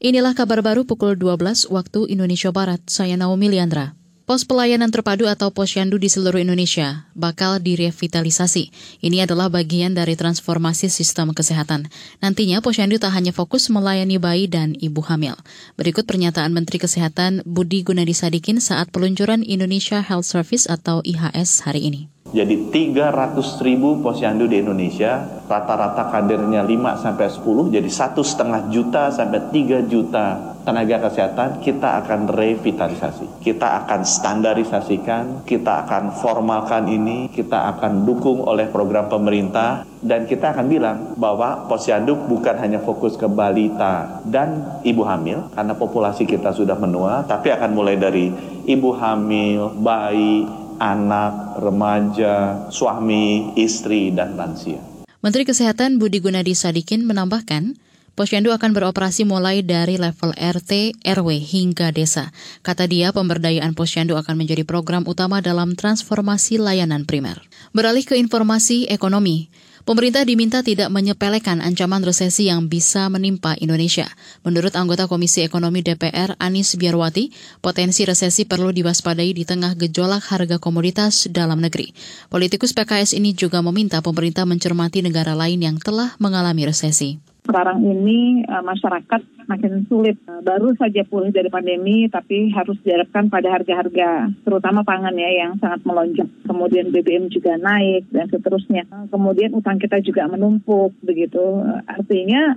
Inilah kabar baru pukul 12 waktu Indonesia Barat. Saya Naomi Liandra. Pos pelayanan terpadu atau posyandu di seluruh Indonesia bakal direvitalisasi. Ini adalah bagian dari transformasi sistem kesehatan. Nantinya posyandu tak hanya fokus melayani bayi dan ibu hamil. Berikut pernyataan Menteri Kesehatan Budi Gunadi Sadikin saat peluncuran Indonesia Health Service atau IHS hari ini. Jadi 300 ribu posyandu di Indonesia, rata-rata kadernya 5 sampai 10, jadi satu setengah juta sampai 3 juta tenaga kesehatan kita akan revitalisasi. Kita akan standarisasikan, kita akan formalkan ini, kita akan dukung oleh program pemerintah dan kita akan bilang bahwa posyandu bukan hanya fokus ke balita dan ibu hamil karena populasi kita sudah menua, tapi akan mulai dari ibu hamil, bayi, anak, remaja, suami, istri, dan lansia. Menteri Kesehatan Budi Gunadi Sadikin menambahkan, Posyandu akan beroperasi mulai dari level RT, RW hingga desa. Kata dia, pemberdayaan posyandu akan menjadi program utama dalam transformasi layanan primer. Beralih ke informasi ekonomi, Pemerintah diminta tidak menyepelekan ancaman resesi yang bisa menimpa Indonesia. Menurut anggota Komisi Ekonomi DPR Anis Biarwati, potensi resesi perlu diwaspadai di tengah gejolak harga komoditas dalam negeri. Politikus PKS ini juga meminta pemerintah mencermati negara lain yang telah mengalami resesi sekarang ini uh, masyarakat makin sulit. Uh, baru saja pulih dari pandemi, tapi harus diharapkan pada harga-harga, terutama pangan ya, yang sangat melonjak. Kemudian BBM juga naik dan seterusnya. Uh, kemudian utang kita juga menumpuk, begitu. Artinya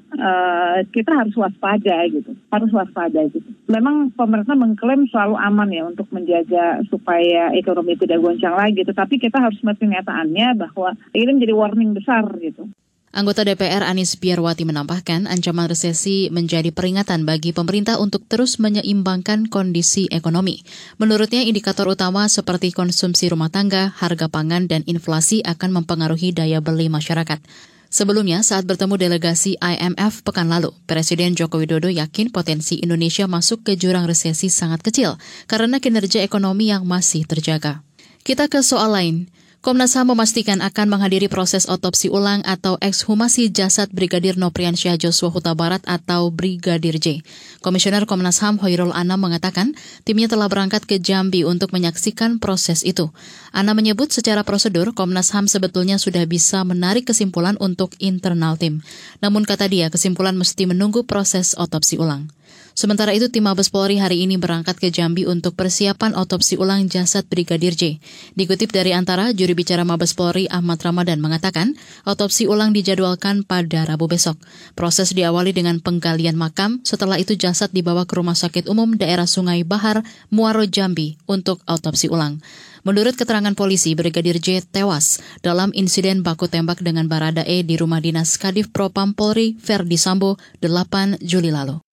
kita harus waspada gitu, harus waspada gitu. Memang pemerintah mengklaim selalu aman ya untuk menjaga supaya ekonomi tidak goncang lagi, tetapi kita harus melihat kenyataannya bahwa ini menjadi warning besar gitu. Anggota DPR Anies Biarwati menambahkan ancaman resesi menjadi peringatan bagi pemerintah untuk terus menyeimbangkan kondisi ekonomi. Menurutnya indikator utama seperti konsumsi rumah tangga, harga pangan, dan inflasi akan mempengaruhi daya beli masyarakat. Sebelumnya, saat bertemu delegasi IMF pekan lalu, Presiden Joko Widodo yakin potensi Indonesia masuk ke jurang resesi sangat kecil karena kinerja ekonomi yang masih terjaga. Kita ke soal lain. Komnas HAM memastikan akan menghadiri proses otopsi ulang atau ekshumasi jasad Brigadir Nopriansyah Joshua Huta Barat atau Brigadir J. Komisioner Komnas HAM Hoirul Anam mengatakan timnya telah berangkat ke Jambi untuk menyaksikan proses itu. Ana menyebut secara prosedur Komnas HAM sebetulnya sudah bisa menarik kesimpulan untuk internal tim. Namun kata dia kesimpulan mesti menunggu proses otopsi ulang. Sementara itu, tim Mabes Polri hari ini berangkat ke Jambi untuk persiapan otopsi ulang jasad Brigadir J. Dikutip dari antara, juri bicara Mabes Polri Ahmad Ramadan mengatakan, otopsi ulang dijadwalkan pada Rabu besok. Proses diawali dengan penggalian makam, setelah itu jasad dibawa ke Rumah Sakit Umum Daerah Sungai Bahar, Muaro Jambi untuk otopsi ulang. Menurut keterangan polisi, Brigadir J tewas dalam insiden baku tembak dengan Barada E di rumah dinas Kadif Propam Polri Verdi Sambo 8 Juli lalu.